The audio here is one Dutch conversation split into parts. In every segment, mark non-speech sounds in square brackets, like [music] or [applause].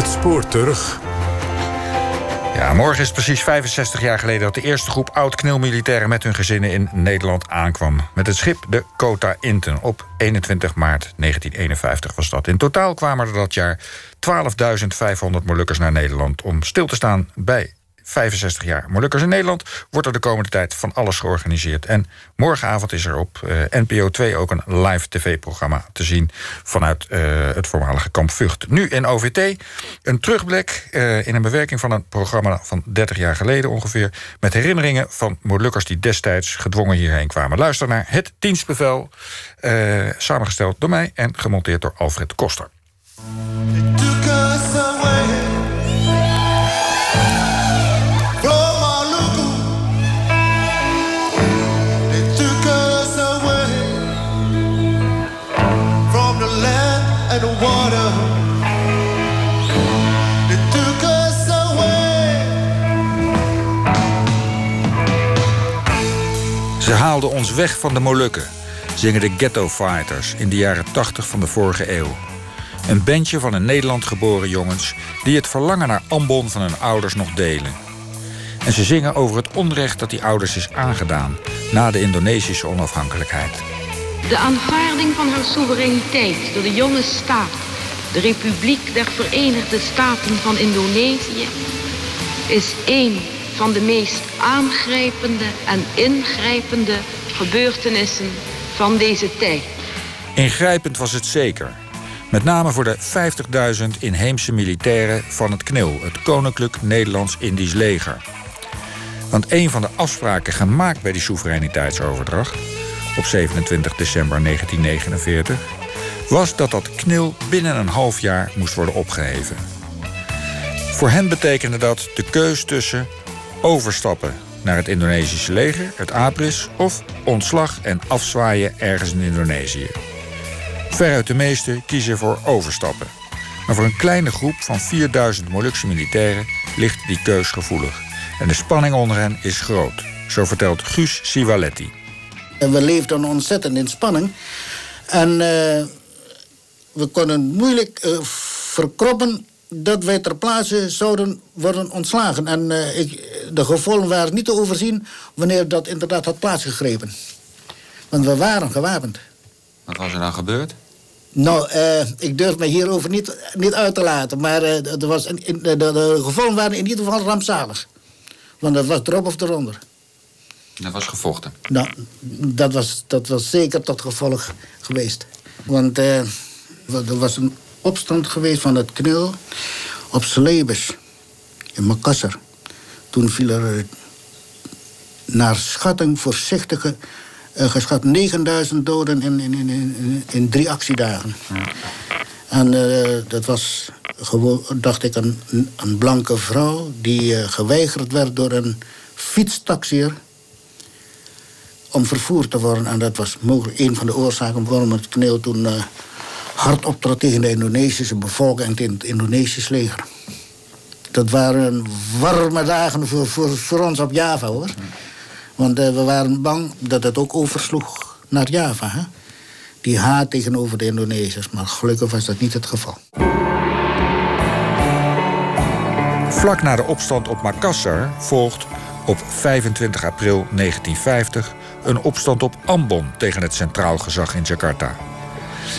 Het spoor terug. Ja, morgen is precies 65 jaar geleden dat de eerste groep oud-knilmilitairen met hun gezinnen in Nederland aankwam. Met het schip de Kota Inten. Op 21 maart 1951 was dat. In totaal kwamen er dat jaar 12.500 Molukkers naar Nederland om stil te staan bij 65 jaar Molukkers in Nederland wordt er de komende tijd van alles georganiseerd. En morgenavond is er op uh, NPO 2 ook een live tv-programma te zien vanuit uh, het voormalige kamp Vught. Nu in OVT een terugblik uh, in een bewerking van een programma van 30 jaar geleden ongeveer. Met herinneringen van Molukkers die destijds gedwongen hierheen kwamen. Luister naar het dienstbevel, samengesteld door mij en gemonteerd door Alfred Koster. Ons weg van de Molukken, zingen de Ghetto Fighters in de jaren 80 van de vorige eeuw. Een bandje van in Nederland geboren jongens die het verlangen naar Ambon van hun ouders nog delen. En ze zingen over het onrecht dat die ouders is aangedaan na de Indonesische onafhankelijkheid. De aanvaarding van haar soevereiniteit door de jonge staat, de Republiek der Verenigde Staten van Indonesië, is één van de meest aangrijpende en ingrijpende gebeurtenissen van deze tijd. Ingrijpend was het zeker. Met name voor de 50.000 inheemse militairen van het KNIL, het Koninklijk Nederlands-Indisch Leger. Want een van de afspraken gemaakt bij die soevereiniteitsoverdracht op 27 december 1949 was dat dat KNIL binnen een half jaar moest worden opgeheven. Voor hen betekende dat de keus tussen overstappen naar het Indonesische leger, het APRIS, of ontslag en afzwaaien ergens in Indonesië. Veruit de meesten kiezen voor overstappen. Maar voor een kleine groep van 4000 Molukse militairen ligt die keus gevoelig. En de spanning onder hen is groot. Zo vertelt Guus Sivaletti. We leefden ontzettend in spanning. En uh, we konden moeilijk uh, verkroppen dat wij ter plaatse zouden worden ontslagen. En uh, ik, de gevolgen waren niet te overzien wanneer dat inderdaad had plaatsgegrepen. Want we waren gewapend. Wat was er dan gebeurd? Nou, uh, ik durf me hierover niet, niet uit te laten. Maar uh, er was in, de, de, de, gevolgen waren in ieder geval rampzalig. Want dat was erop of eronder. Dat was gevochten? Nou, dat was, dat was zeker tot gevolg geweest. Want er was een opstand geweest van het knul op Celebes in Makassar. Toen viel er naar schatting voorzichtige uh, geschat 9000 doden in, in, in, in, drie actiedagen. En uh, dat was gewoon, dacht ik, een, een blanke vrouw die uh, geweigerd werd door een fietstaxier om vervoerd te worden. En dat was mogelijk een van de oorzaken waarom het kneel toen hard optrad tegen de Indonesische bevolking en het Indonesische leger. Dat waren warme dagen voor, voor, ons op Java, hoor. Want uh, we waren bang dat het ook oversloeg naar Java. Hè? Die haat tegenover de Indonesiërs. Maar gelukkig was dat niet het geval. Vlak na de opstand op Makassar volgt op 25 april 1950 een opstand op Ambon tegen het centraal gezag in Jakarta.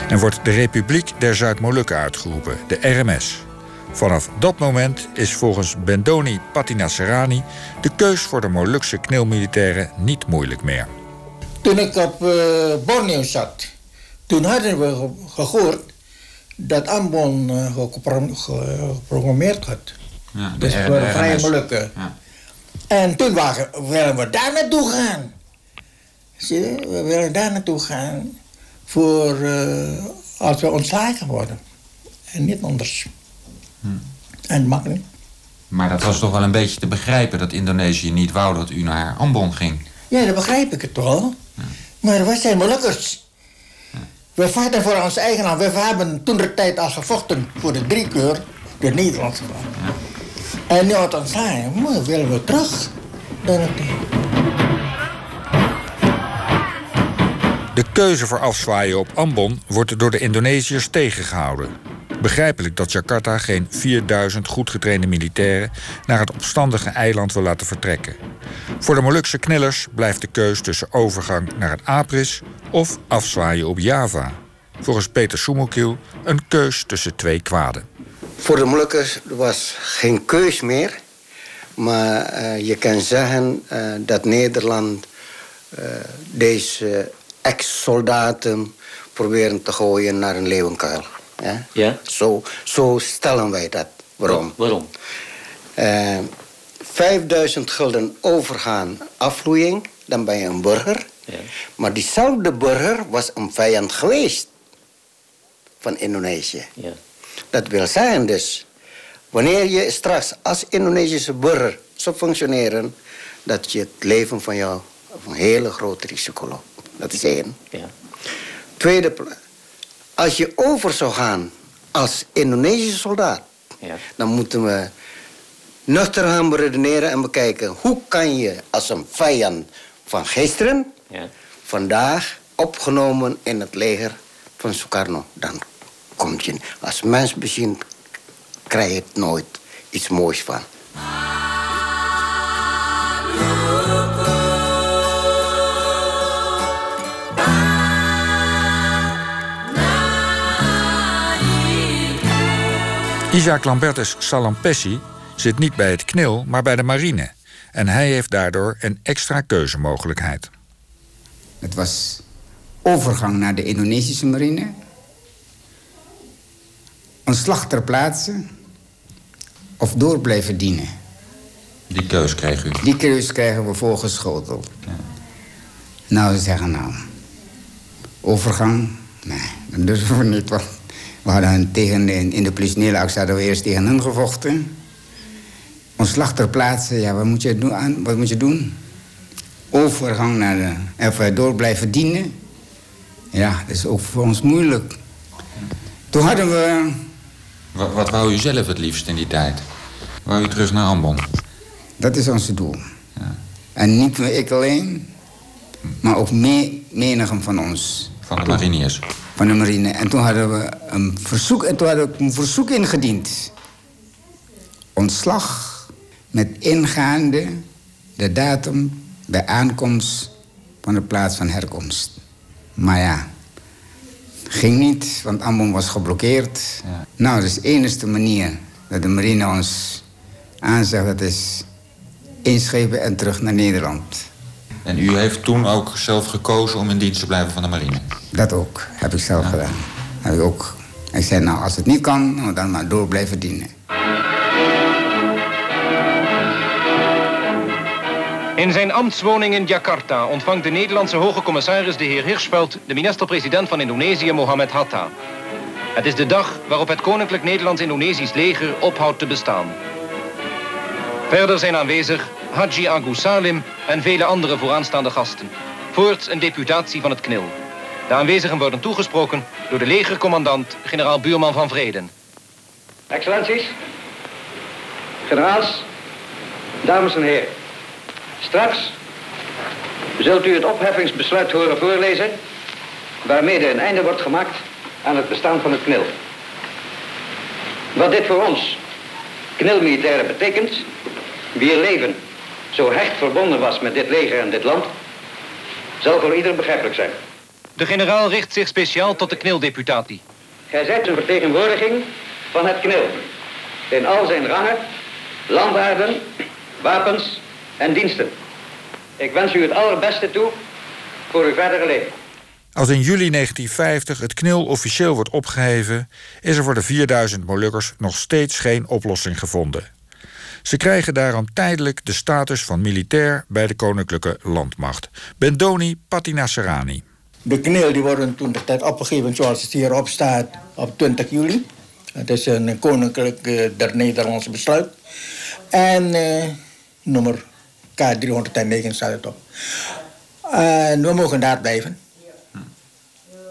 En wordt de Republiek der Zuid-Molukken uitgeroepen, de RMS. Vanaf dat moment is volgens Bendoni Patinaserani de keus voor de Molukse knilmilitairen niet moeilijk meer. Toen ik op uh, Borneo zat, toen hadden we gehoord dat Ambon uh, geprogrammeerd had. Ja, dus voor de Vrije Molukken. Ja. En toen waren, willen we daar naartoe gaan. Zie je, we willen daar naartoe gaan voor uh, als we ontslagen worden. En niet anders. Hm. En makkelijk. Maar dat was toch wel een beetje te begrijpen dat Indonesië niet wou dat u naar Ambon ging? Ja, dat begrijp ik het toch. Ja. Maar we zijn Molukkers. Ja. We vaarten voor ons eigen land. We hebben toen de tijd al gevochten voor de drie keur, de Nederlandse land. Ja. En nu had ons maar willen we terug. De keuze voor afzwaaien op Ambon wordt door de Indonesiërs tegengehouden. Begrijpelijk dat Jakarta geen 4000 goed getrainde militairen naar het opstandige eiland wil laten vertrekken. Voor de Molukse knellers blijft de keus tussen overgang naar het Apris of afzwaaien op Java. Volgens Peter Soemokiel een keus tussen twee kwaden. Voor de Molukkers was geen keus meer. Maar uh, je kan zeggen uh, dat Nederland uh, deze ex-soldaten proberen te gooien naar een leeuwenkuil. Ja? ja? Zo, zo stellen wij dat. Waarom? Waarom? 5000 gulden overgaan afvloeiing, dan ben je een burger. Ja. Maar diezelfde burger was een vijand geweest van Indonesië. Ja. Dat wil zeggen dus, wanneer je straks als Indonesische burger zou functioneren, dat je het leven van jou op een hele groot risico loopt. Dat is één. Ja. Tweede, als je over zou gaan als Indonesische soldaat, Ja. dan moeten we nuchter gaan beredeneren en bekijken hoe kan je als een vijand van gisteren Ja. vandaag opgenomen in het leger van Sukarno. Dan komt je, als mens bezien, krijg je nooit iets moois van. Isaac Lambertus Salampessi zit niet bij het KNIL, maar bij de marine. En hij heeft daardoor een extra keuzemogelijkheid. Het was overgang naar de Indonesische marine. Ontslag ter plaatse. Of door blijven dienen. Die keus kreeg u. Die keus krijgen we voorgeschoteld. Nou, ze zeggen nou... Overgang? Nee, dat durven we niet. Want we hadden tegen, in, in de politionele actie hadden we eerst tegen hen gevochten. Ontslag ter plaatse, ja, wat moet je doen? Aan, wat moet je doen? Overgang naar de... Even door blijven dienen. Ja, dat is ook voor ons moeilijk. Toen hadden we... Wat, wat wou u zelf het liefst in die tijd? Wou u terug naar Ambon? Dat is ons doel. Ja. En niet ik alleen, maar ook me, menigen van ons. Van de mariniers? Van de marine. En toen hadden we een verzoek, en toen een verzoek ingediend. Ontslag met ingaande de datum bij aankomst van de plaats van herkomst. Maar ja, ging niet, want Ambon was geblokkeerd. Ja. Nou, is de enige manier dat de marine ons aanzegt... dat is inschepen en terug naar Nederland. En u heeft toen ook zelf gekozen om in dienst te blijven van de marine? Dat ook, heb ik zelf gedaan. Heb ik ook. Ik zei, nou, als het niet kan, dan maar door blijven dienen. In zijn ambtswoning in Jakarta ontvangt de Nederlandse hoge commissaris de heer Hirschveld de minister-president van Indonesië Mohammed Hatta. Het is de dag waarop het Koninklijk Nederlands-Indonesisch leger ophoudt te bestaan. Verder zijn aanwezig Haji Agus Salim en vele andere vooraanstaande gasten. Voorts een deputatie van het KNIL. De aanwezigen worden toegesproken door de legercommandant generaal Buurman van Vreden. Excellenties, generaals, dames en heren. Straks zult u het opheffingsbesluit horen voorlezen... waarmee een einde wordt gemaakt aan het bestaan van het KNIL. Wat dit voor ons, KNIL-militairen, betekent... wier leven zo hecht verbonden was met dit leger en dit land... zal voor ieder begrijpelijk zijn. De generaal richt zich speciaal tot de KNIL-deputatie. Gij zijt een vertegenwoordiging van het KNIL. In al zijn rangen, landwaarden, wapens en diensten. Ik wens u het allerbeste toe voor uw verdere leven. Als in juli 1950 het KNIL officieel wordt opgeheven, is er voor de 4000 Molukkers nog steeds geen oplossing gevonden. Ze krijgen daarom tijdelijk de status van militair bij de Koninklijke Landmacht. Bendoni Patinasserani. De kneel die worden toen de tijd opgegeven zoals het hierop staat op 20 juli. Het is een koninklijk eh, der Nederlandse besluit. En eh, nummer K309 staat het op. En we mogen daar blijven.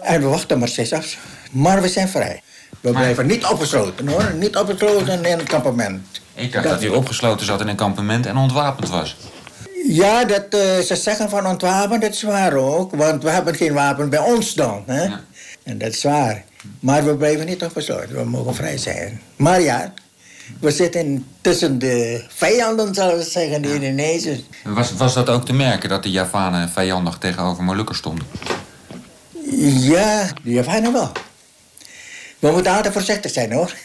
En we wachten maar steeds af. Maar we zijn vrij. We blijven niet opgesloten hoor. Niet opgesloten in het kampement. Ik dacht dat, u opgesloten zat in een kampement en ontwapend was. Ja, dat, eh, ze zeggen van ontwapen, dat is waar ook. Want we hebben geen wapen bij ons dan. Hè? Ja. En dat is waar. Maar we blijven niet opgesloten. We mogen vrij zijn. Maar ja, we zitten tussen de vijanden, zullen we zeggen, de Indonesiërs. Was, was dat ook te merken dat de Javanen vijandig tegenover Molukkers stonden? Ja, de Javanen wel. We moeten altijd voorzichtig zijn, hoor.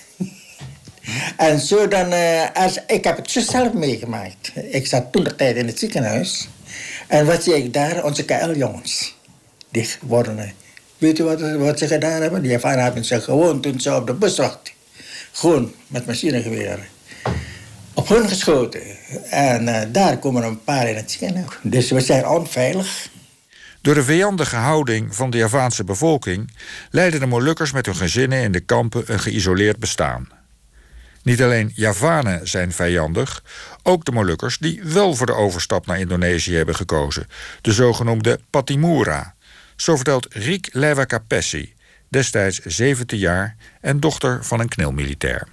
En zo dan, uh, als, ik heb het zelf meegemaakt. Ik zat toen de tijd in het ziekenhuis. En wat zie ik daar? Onze KL-jongens. Die worden... Weet je wat, wat ze gedaan hebben? Die ervaren hebben ze gewoon toen ze op de bus wachten. Gewoon met machinegeweren. Op hun geschoten. En uh, daar komen een paar in het ziekenhuis. Dus we zijn onveilig. Door de vijandige houding van de Javaanse bevolking leiden de Molukkers met hun gezinnen in de kampen een geïsoleerd bestaan. Niet alleen Javanen zijn vijandig, ook de Molukkers die wel voor de overstap naar Indonesië hebben gekozen, de zogenoemde Patimura. Zo vertelt Riek Lewakapessi, destijds 17 jaar en dochter van een knilmilitair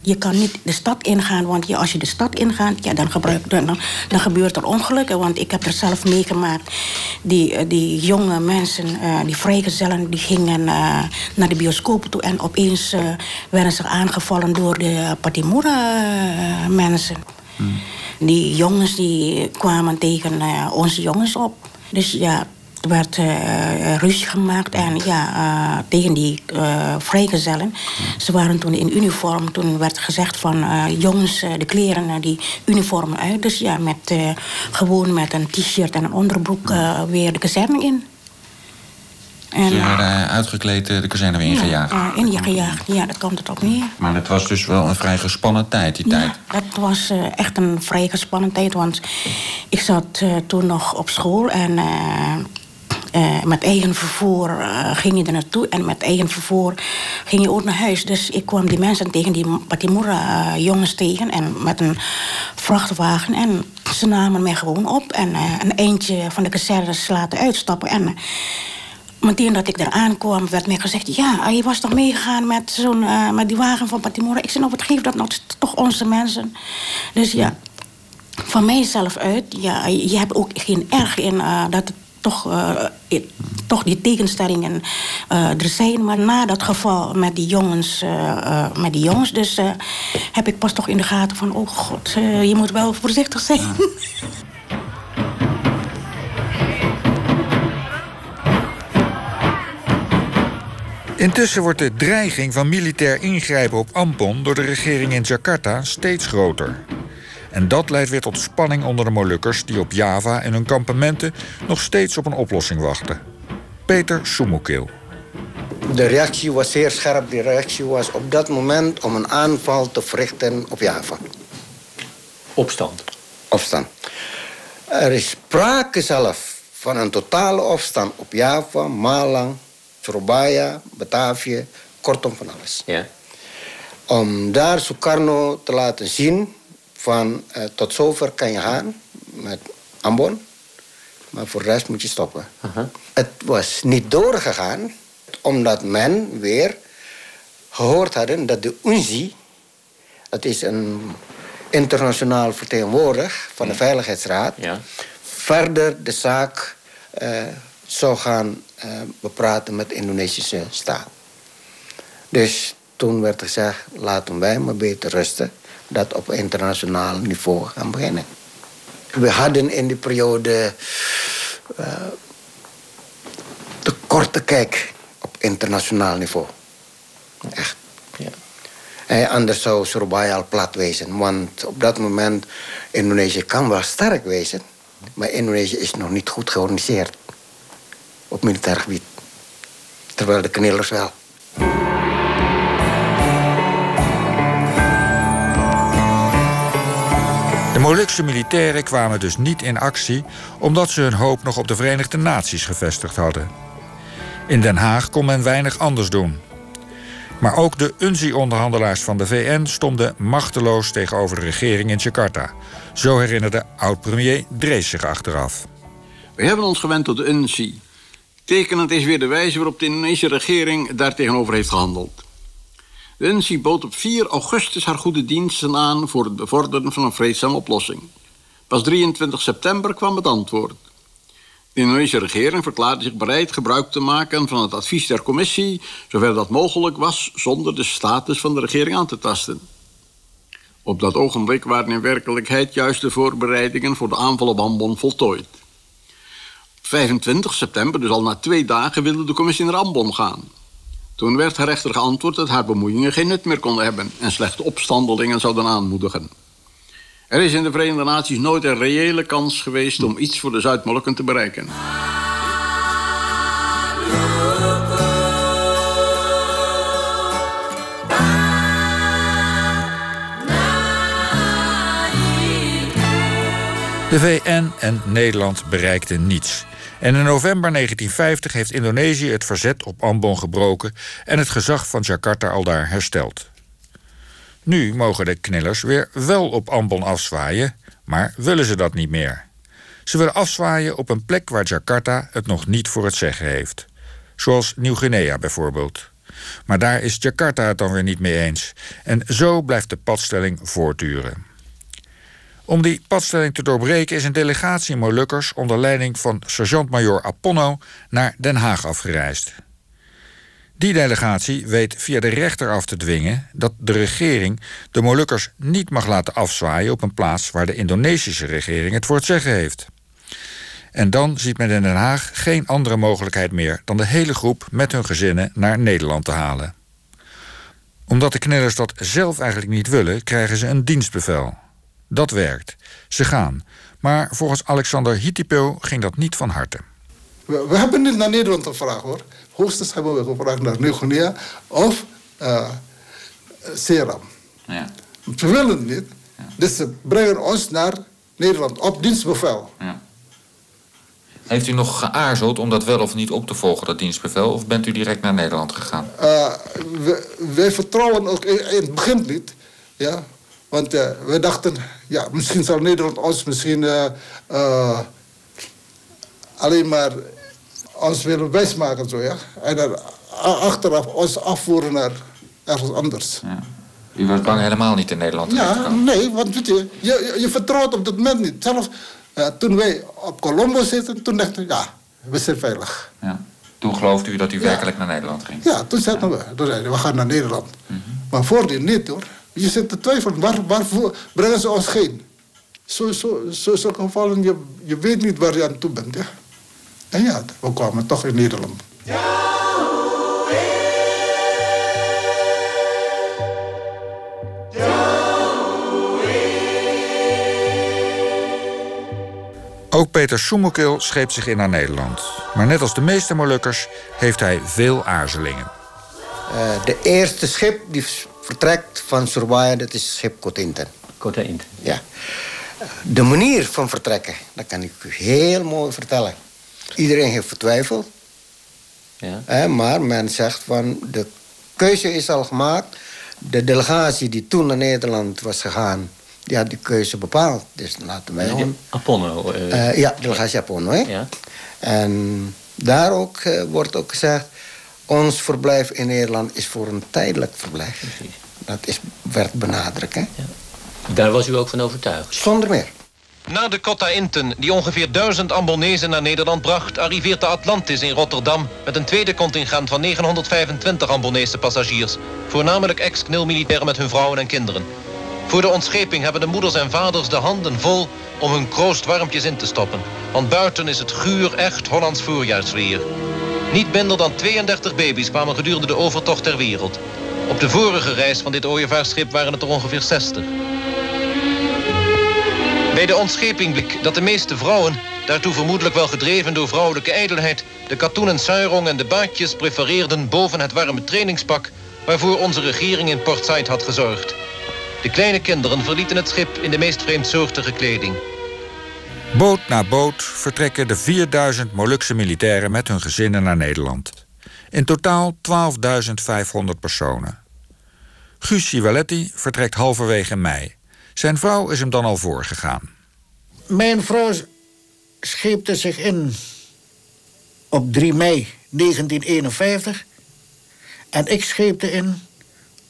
je kan niet de stad ingaan, want ja, als je de stad ingaat, ja, dan, gebruik, dan, dan gebeurt er ongelukken. Want ik heb er zelf meegemaakt. Die, eh, die jonge mensen, uh, die vrijgezellen, die gingen uh, naar de bioscoop toe en opeens uh, werden ze aangevallen door de Patimura-mensen. Hmm. Die jongens die kwamen tegen onze jongens op. Dus ja, werd uh, ruzie gemaakt en ja, uh, tegen die vrijgezellen. Ze waren toen in uniform. Toen werd gezegd van jongens, de kleren, die uniformen uit. Dus ja, met, gewoon met een t-shirt en een onderbroek weer de kazerne in. En, Ze werden uitgekleed de kazerne weer ingejaagd? Ja, ingejaagd. Ja, dat komt het op neer. Maar het was dus wel een vrij gespannen tijd, die tijd? dat was echt een vrij gespannen tijd. Want ik zat toen nog op school en uh, met eigen vervoer uh, ging je er naartoe en met eigen vervoer ging je ook naar huis. Dus ik kwam die mensen tegen, die Patimura uh, jongens tegen en met een vrachtwagen. En ze namen mij gewoon op en een eindje van de kazernes laten uitstappen. En meteen dat ik daar aankwam, werd mij gezegd... ja, je was toch meegegaan met, zo'n, met die wagen van Patimura. Ik zei, nou, wat geeft dat nou? toch onze mensen. Dus ja, van mijzelf uit, ja, je hebt ook geen erg in dat toch, uh, toch die tegenstellingen uh, er zijn. Maar na dat geval met die jongens, uh, met die jongens dus heb ik pas toch in de gaten van... oh god, je moet wel voorzichtig zijn. Ja. Intussen wordt de dreiging van militair ingrijpen op Ampon... door de regering in Jakarta steeds groter. En dat leidt weer tot spanning onder de Molukkers die op Java en hun kampementen nog steeds op een oplossing wachten. Peter Soemokil. De reactie was zeer scherp. De reactie was op dat moment om een aanval te verrichten op Java. Opstand? Opstand. Er is sprake zelf van een totale opstand op Java, Malang, Surabaya, Batavia, kortom van alles. Ja. Om daar Sukarno te laten zien van uh, tot zover kan je gaan met Ambon. Maar voor de rest moet je stoppen. Uh -huh. Het was niet doorgegaan omdat men weer gehoord hadden dat de UNZI... dat is een internationaal vertegenwoordiger van de Veiligheidsraad... Ja. verder de zaak uh, zou gaan uh, bepraten met de Indonesische staat. Dus toen werd gezegd, laten wij maar beter rusten dat op internationaal niveau gaan beginnen. We hadden in die periode uh, te korte kijk op internationaal niveau. Echt. Ja. En anders zou Surabaya al plat wezen. Want op dat moment, Indonesië kan wel sterk wezen. Maar Indonesië is nog niet goed georganiseerd. Op militair gebied. Terwijl de knillers wel. De Molukse militairen kwamen dus niet in actie omdat ze hun hoop nog op de Verenigde Naties gevestigd hadden. In Den Haag kon men weinig anders doen. Maar ook de UNZI-onderhandelaars van de VN stonden machteloos tegenover de regering in Jakarta. Zo herinnerde oud-premier Drees zich achteraf. We hebben ons gewend tot de UNZI. Tekenend is weer de wijze waarop de Indonesische regering daartegenover heeft gehandeld. De UNSI bood op 4 augustus haar goede diensten aan voor het bevorderen van een vreedzame oplossing. Pas 23 september kwam het antwoord. De Indonesische regering verklaarde zich bereid gebruik te maken van het advies der commissie, zover dat mogelijk was, zonder de status van de regering aan te tasten. Op dat ogenblik waren in werkelijkheid juist de voorbereidingen voor de aanval op Ambon voltooid. Op 25 september, dus al na twee dagen, wilde de commissie naar Ambon gaan. Toen werd haar rechter geantwoord dat haar bemoeiingen geen nut meer konden hebben en slechte opstandelingen zouden aanmoedigen. Er is in de Verenigde Naties nooit een reële kans geweest om iets voor de Zuid-Molukken te bereiken. De VN en Nederland bereikten niets. En in november 1950 heeft Indonesië het verzet op Ambon gebroken en het gezag van Jakarta aldaar hersteld. Nu mogen de knillers weer wel op Ambon afzwaaien, maar willen ze dat niet meer. Ze willen afzwaaien op een plek waar Jakarta het nog niet voor het zeggen heeft. Zoals Nieuw-Guinea bijvoorbeeld. Maar daar is Jakarta het dan weer niet mee eens. En zo blijft de padstelling voortduren. Om die padstelling te doorbreken is een delegatie Molukkers onder leiding van sergeant-majoor Aponno naar Den Haag afgereisd. Die delegatie weet via de rechter af te dwingen dat de regering de Molukkers niet mag laten afzwaaien op een plaats waar de Indonesische regering het voor het zeggen heeft. En dan ziet men in Den Haag geen andere mogelijkheid meer dan de hele groep met hun gezinnen naar Nederland te halen. Omdat de knellers dat zelf eigenlijk niet willen, krijgen ze een dienstbevel. Dat werkt. Ze gaan. Maar volgens Alexander Hittipel ging dat niet van harte. We, we hebben niet naar Nederland gevraagd hoor. Hoogstens hebben we gevraagd naar Nieuw-Guinea of uh, Seram. Ja. Ze willen het niet. Dus ze brengen ons naar Nederland op dienstbevel. Ja. Heeft u nog geaarzeld om dat wel of niet op te volgen, dat dienstbevel? Of bent u direct naar Nederland gegaan? Uh, we, wij vertrouwen ook in, in, het begin niet. Ja? Want uh, we dachten, ja, misschien zal Nederland ons misschien alleen maar ons willen wijsmaken. Zo, ja? En dan achteraf ons afvoeren naar ergens anders. Ja. U was bang helemaal niet in Nederland Ja, nee, want weet je, je, je, vertrouwt op dat moment niet. Zelfs toen wij op Colombo zitten, toen dachten we, ja, we zijn veilig. Ja. Toen geloofde u dat u werkelijk naar Nederland ging? Ja, toen zeiden we, toen zeiden we, we gaan naar Nederland. Mm -hmm. Maar voordien niet hoor. Je zit te twijfelen, waar, waarvoor brengen ze ons heen? Zo, zo, zo, gevallen, je, je weet niet waar je aan toe bent. Ja? En ja, we kwamen toch in Nederland. Ook Peter Soemelkil scheept zich in naar Nederland. Maar net als de meeste Molukkers heeft hij veel aarzelingen. Uh, de eerste schip die vertrekt van Surabaya, dat is schip Kotinten. Kotinten. Ja. De manier van vertrekken, dat kan ik u heel mooi vertellen. Iedereen heeft vertwijfeld. Ja. Hè, maar men zegt van de keuze is al gemaakt. De delegatie die toen naar Nederland was gegaan, die had die keuze bepaald. Dus laten wij gewoon. Aponno. Uh... Uh, ja, delegatie Aponno. Hè? Ja. En daar ook, uh, wordt ook gezegd. Ons verblijf in Nederland is voor een tijdelijk verblijf. Precies. Dat is, werd benadrukt. Hè? Ja. Daar was u ook van overtuigd? Zonder meer. Na de Cotta Inten, die ongeveer duizend Ambonezen naar Nederland bracht... arriveert de Atlantis in Rotterdam... met een tweede contingent van 925 Ambonese passagiers. Voornamelijk ex-knilmilitairen met hun vrouwen en kinderen. Voor de ontscheping hebben de moeders en vaders de handen vol... om hun kroost warmpjes in te stoppen. Want buiten is het guur echt Hollands voorjaarsweer. Niet minder dan 32 baby's kwamen gedurende de overtocht ter wereld. Op de vorige reis van dit ooievaarsschip waren het er ongeveer 60. Bij de ontscheping bleek dat de meeste vrouwen, daartoe vermoedelijk wel gedreven door vrouwelijke ijdelheid, de katoenen suirong en de baadjes prefereerden boven het warme trainingspak waarvoor onze regering in Port Said had gezorgd. De kleine kinderen verlieten het schip in de meest vreemdsoortige kleding. Boot na boot vertrekken de 4000 Molukse militairen met hun gezinnen naar Nederland. In totaal 12.500 personen. Guus Civaletti vertrekt halverwege mei. Zijn vrouw is hem dan al voorgegaan. Mijn vrouw scheepte zich in op 3 mei 1951. En ik scheepte in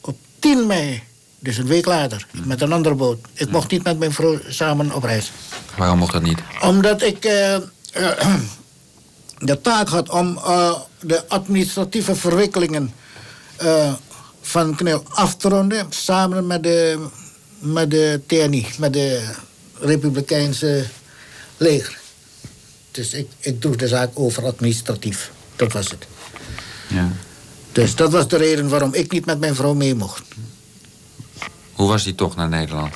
op 10 mei, dus een week later, met een andere boot. Ik mocht niet met mijn vrouw samen op reis. Waarom mocht dat niet? Omdat ik... Uh, uh, de taak had om eh, de administratieve verwikkelingen eh, van KNIL af te ronden. Samen met de, met de TNI, met de Republikeinse leger. Dus ik, ik droeg de zaak over administratief. Dat was het. Ja. Dus dat was de reden waarom ik niet met mijn vrouw mee mocht. Hoe was die toch naar Nederland?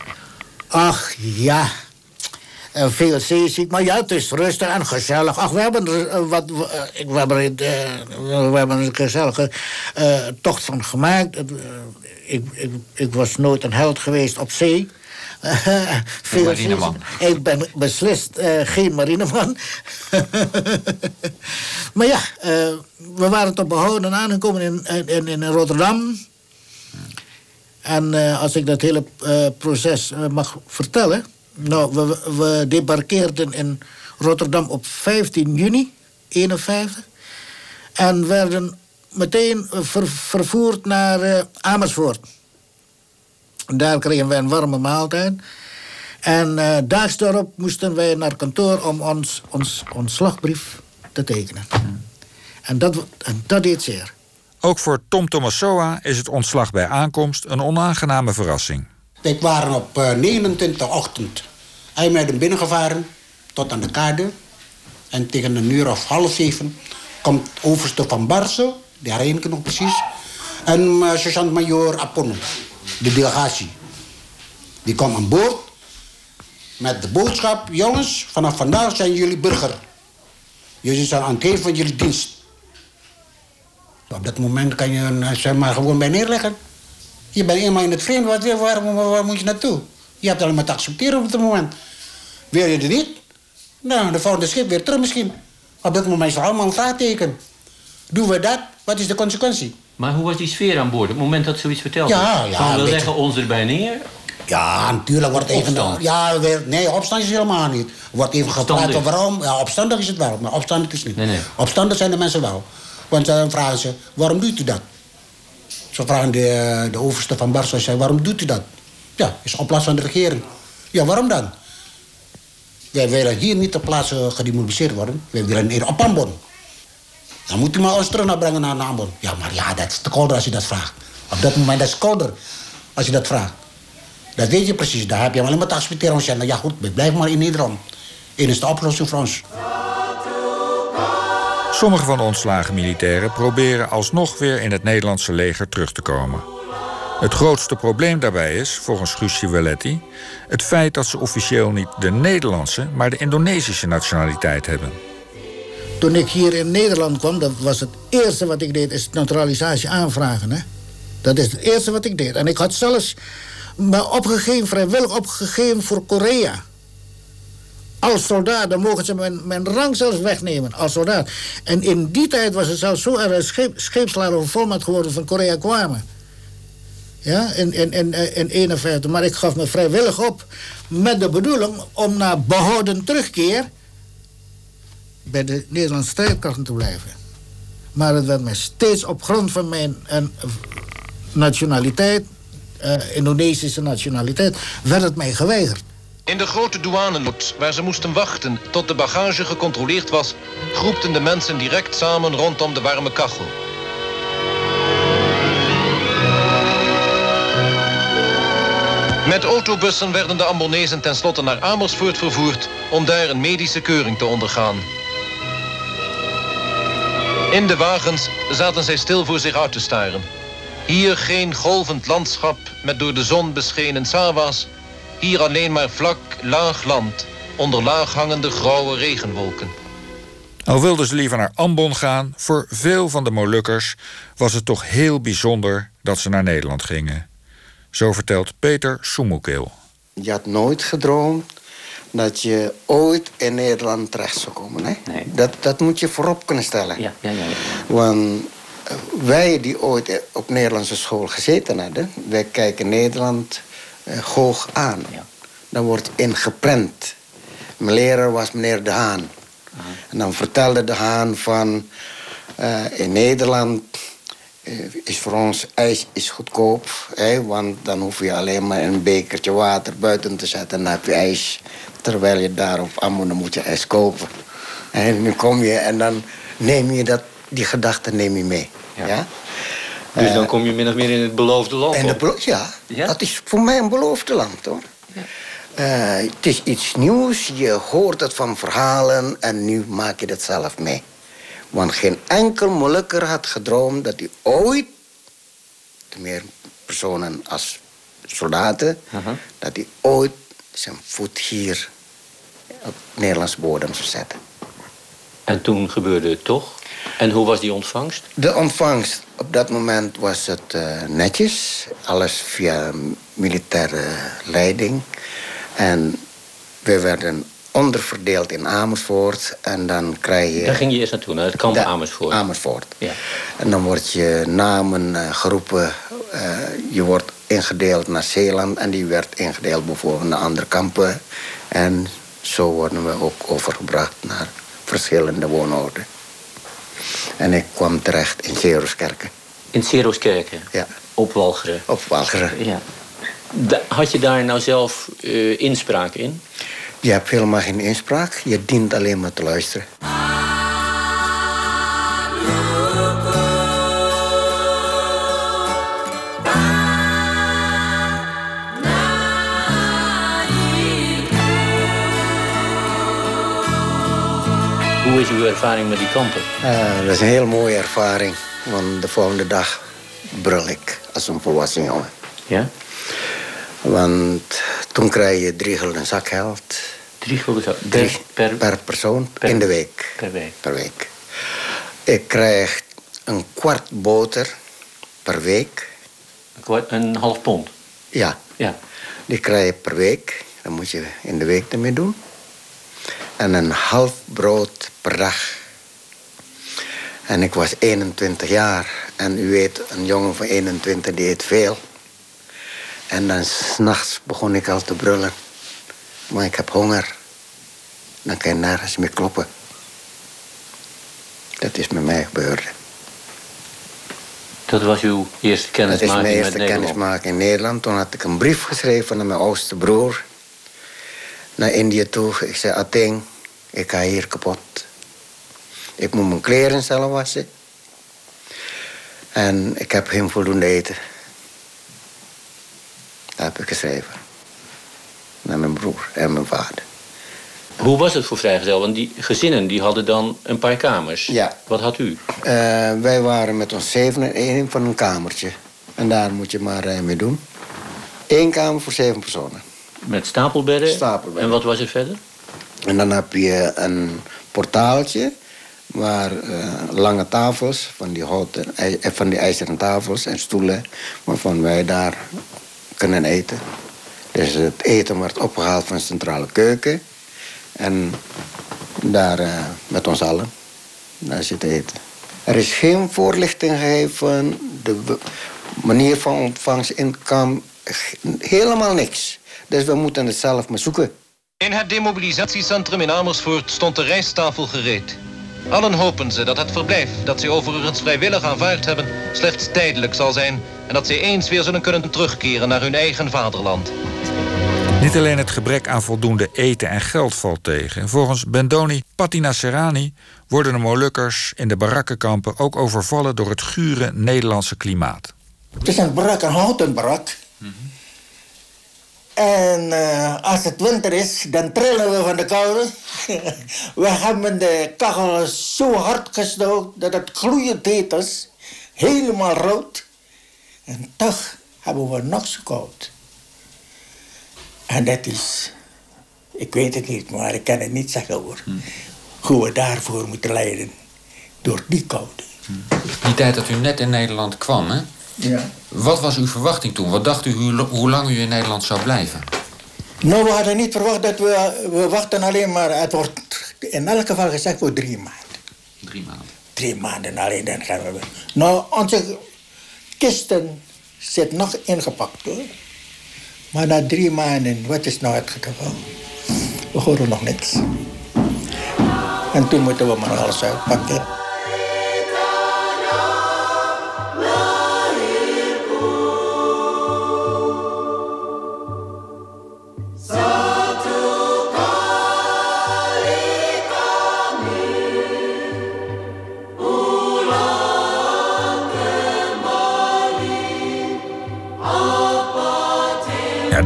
Ach ja, Eh, veel zeeziek. Maar ja, het is rustig en gezellig. Ach, we hebben eh, wat, eh, we, hebben, er, eh, we hebben een gezellige tocht van gemaakt. Ik, ik, ik was nooit een held geweest op zee. [laughs] Veel marineman. zeeziek. Ik ben beslist geen marineman. [laughs] maar ja, we waren tot behouden aangekomen in, in, in Rotterdam. En eh, als ik dat hele eh, proces eh, mag vertellen. Nou, we, we debarkeerden in Rotterdam op 15 juni 51. En werden meteen ver- vervoerd naar Amersfoort. Daar kregen wij een warme maaltijd. En daags daarop moesten wij naar kantoor om ons, ons ontslagbrief te tekenen. En, dat, en dat deed zeer. Ook voor Tom Tomasoa is het ontslag bij aankomst een onaangename verrassing. Ik waren op eh, 29 ochtend IJmuiden binnengevaren tot aan de kade. En tegen een uur of half zeven komt overste van Barsen, die herinner ik nog precies. En uh, sergeant-majoor Apono, de delegatie. Die kwam aan boord met de boodschap... jongens, vanaf vandaag zijn jullie burger. Jullie zijn aan het geven van jullie dienst. Op dat moment kan je een, eh, maar gewoon bij neerleggen. Je bent eenmaal in het vreemd, waar, waar, waar, moet je naartoe? Je hebt alleen maar te accepteren op het moment. Wil je er niet? Nou, de volgende schip weer terug misschien. Op dat moment is het allemaal een vraagteken. Doen we dat? Wat is de consequentie? Maar hoe was die sfeer aan boord op het moment dat zoiets verteld Ja, ja, Van, beetje. zeggen, ons erbij neer? Ja, natuurlijk wordt even... Opstand. Ja, nee, opstand is helemaal niet. Er wordt even gepraat waarom. Ja, opstandig is het wel, maar opstandig is het niet. Nee, nee. Opstandig zijn de mensen wel. Want dan vragen ze, waarom doet u dat? Zo vragen de, eh, de overste van Barso, waarom doet u dat? Ja, is op plaats van de regering. Ja, waarom dan? Wij willen hier niet ter plaatse gedemobiliseerd worden. Wij willen hier op Ambon. Dan moet u maar ons terug naar brengen naar Ambon. Ja, maar ja, dat is te kolder als je dat vraagt. Op dat moment dat is kolder als je dat vraagt. Dat weet je precies. Daar heb je alleen maar te accepteren. Nou ja goed, blijf maar in Nederland. Eén is de oplossing voor ons. Sommige van de ontslagen militairen proberen alsnog weer in het Nederlandse leger terug te komen. Het grootste probleem daarbij is, volgens Guus Civelletti, het feit dat ze officieel niet de Nederlandse, maar de Indonesische nationaliteit hebben. Toen ik hier in Nederland kwam, dat was het eerste wat ik deed, is naturalisatie aanvragen. Hè? Dat is het eerste wat ik deed. En ik had zelfs me opgegeven, vrijwillig opgegeven voor Korea. Als soldaat, dan mogen ze mijn, mijn rang zelfs wegnemen als soldaat. En in die tijd was het zelfs zo er een scheep, volmacht geworden van Korea kwamen. Ja, in, in, in, eh, in 51. Maar ik gaf me vrijwillig op met de bedoeling om na behouden terugkeer bij de Nederlandse strijdkrachten te blijven. Maar het werd mij steeds op grond van mijn nationaliteit, eh, Indonesische nationaliteit, werd het mij geweigerd. In de grote douanenoot, waar ze moesten wachten tot de bagage gecontroleerd was, groepten de mensen direct samen rondom de warme kachel. Met autobussen werden de Ambonezen tenslotte naar Amersfoort vervoerd om daar een medische keuring te ondergaan. In de wagens zaten zij stil voor zich uit te staren. Hier geen golvend landschap met door de zon beschenen sawa's. Hier alleen maar vlak, laag land, onder laag hangende grauwe regenwolken. Al wilden ze liever naar Ambon gaan, voor veel van de Molukkers was het toch heel bijzonder dat ze naar Nederland gingen. Zo vertelt Peter Soemoekeel. Je had nooit gedroomd dat je ooit in Nederland terecht zou komen. Hè? Dat, dat moet je voorop kunnen stellen. Ja, ja, ja. ja. Want eh, wij die ooit op Nederlandse school gezeten hadden... wij kijken Nederland hoog aan. Dan wordt ingeprent. Mijn leraar was meneer De Haan. En dan vertelde De Haan van... eh, in Nederland eh, is voor ons ijs is goedkoop. Hè, want dan hoef je alleen maar een bekertje water buiten te zetten... en dan heb je ijs. Terwijl je daar op dan moet je ijs kopen. En nu kom je en dan neem je dat, die gedachten neem je mee. Ja. Dus Eh, dan kom je min of meer in het beloofde land. en de belo- ja, dat is voor mij een beloofde land hoor. Eh, het is iets nieuws, je hoort het van verhalen en nu maak je dat zelf mee. Want geen enkel Molukker had gedroomd dat hij ooit, te meer personen als soldaten, dat hij ooit zijn voet hier op Nederlands bodem zou zetten. En toen gebeurde het toch. En hoe was die ontvangst? De ontvangst op dat moment was het eh, netjes. Alles via militaire leiding. En we werden onderverdeeld in Amersfoort. En dan krijg je... Daar ging je eerst naartoe, naar het kamp Amersfoort. Amersfoort. Ja. En dan wordt je namen eh, geroepen. eh, je wordt ingedeeld naar Zeeland. En die werd ingedeeld bijvoorbeeld naar andere kampen. En zo worden we ook overgebracht naar verschillende woonoorden. En ik kwam terecht in Zeeroskerken. In Seroskerken? Ja. Op Walcheren? Op Walcheren. Ja. Had je daar nou zelf eh, inspraak in? Je hebt helemaal geen inspraak. Je dient alleen maar te luisteren. Hoe is uw ervaring met die kampen? Eh, dat is een heel mooie ervaring. Want de volgende dag brul ik als een volwassen jongen. Ja? Want toen krijg je drie gulden zakgeld. Drie gulden zak- Drie per- per, persoon in de week. Per week. Per week. Ik krijg een kwart boter per week. Een, kwart, een half pond? Ja. Ja. Die krijg je per week. Dan moet je in de week ermee doen. En een half brood per dag. En ik was 21 jaar. En u weet, een jongen van 21 die eet veel. En dan s'nachts begon ik al te brullen. Maar ik heb honger. Dan kan je nergens meer kloppen. Dat is met mij gebeurd. Dat was uw eerste Dat is kennismaking mijn eerste kennismaking in Nederland. Toen had ik een brief geschreven naar mijn oudste broer. Naar Indië toe. Ik zei, Ateng, ik ga hier kapot. Ik moet mijn kleren zelf wassen. En ik heb geen voldoende eten. Dat heb ik geschreven. Naar mijn broer en mijn vader. Hoe was het voor vrijgezel? Want die gezinnen die hadden dan een paar kamers. Ja. Wat had u? Eh, wij waren met ons zeven in één van een kamertje. En daar moet je maar eh, mee doen. Eén kamer voor zeven personen. Met stapelbedden? Stapelbedden. En wat was er verder? En dan heb je een portaaltje waar eh, lange tafels, van die, houten, eh, van die ijzeren tafels en stoelen, waarvan wij daar kunnen eten. Dus het eten wordt opgehaald van de centrale keuken. En daar eh, met ons allen, daar zitten eten. Er is geen voorlichting gegeven, de manier van ontvangst, inkom, helemaal niks. Dus we moeten het zelf maar zoeken. In het demobilisatiecentrum in Amersfoort stond de rijsttafel gereed. Allen hopen ze dat het verblijf dat ze overigens vrijwillig aanvaard hebben slechts tijdelijk zal zijn en dat ze eens weer zullen kunnen terugkeren naar hun eigen vaderland. Niet alleen het gebrek aan voldoende eten en geld valt tegen. Volgens Bendoni Patina Serrani worden de Molukkers in de barakkenkampen ook overvallen door het gure Nederlandse klimaat. Het is een barak, een houten barak. En eh, als het winter is, dan trillen we van de koude. [laughs] we hebben de kachel zo hard gestoken dat het gloeiend heet is. Helemaal rood. En toch hebben we nog zo koud. En dat is, ik weet het niet, maar ik kan het niet zeggen hoor. Hoe we daarvoor moeten lijden. Door die koude. Die tijd dat u net in Nederland kwam, hè? Ja. Wat was uw verwachting toen? Wat dacht u hoe, lang u in Nederland zou blijven? Nou, we hadden niet verwacht dat we... We wachten alleen maar... Het wordt in elk geval gezegd voor drie maanden. Drie maanden. Drie maanden alleen, dan gaan we... Nou, onze kisten zit nog ingepakt, hoor. Maar na drie maanden, wat is nou het geval? We horen nog niks. En toen moeten we maar alles uitpakken.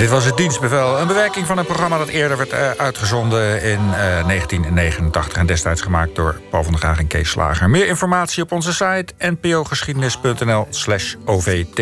Dit was het dienstbevel. Een bewerking van een programma dat eerder werd uh, uitgezonden in uh, 1989... en destijds gemaakt door Paul van der Graag en Kees Slager. Meer informatie op onze site npogeschiedenis.nl slash ovt.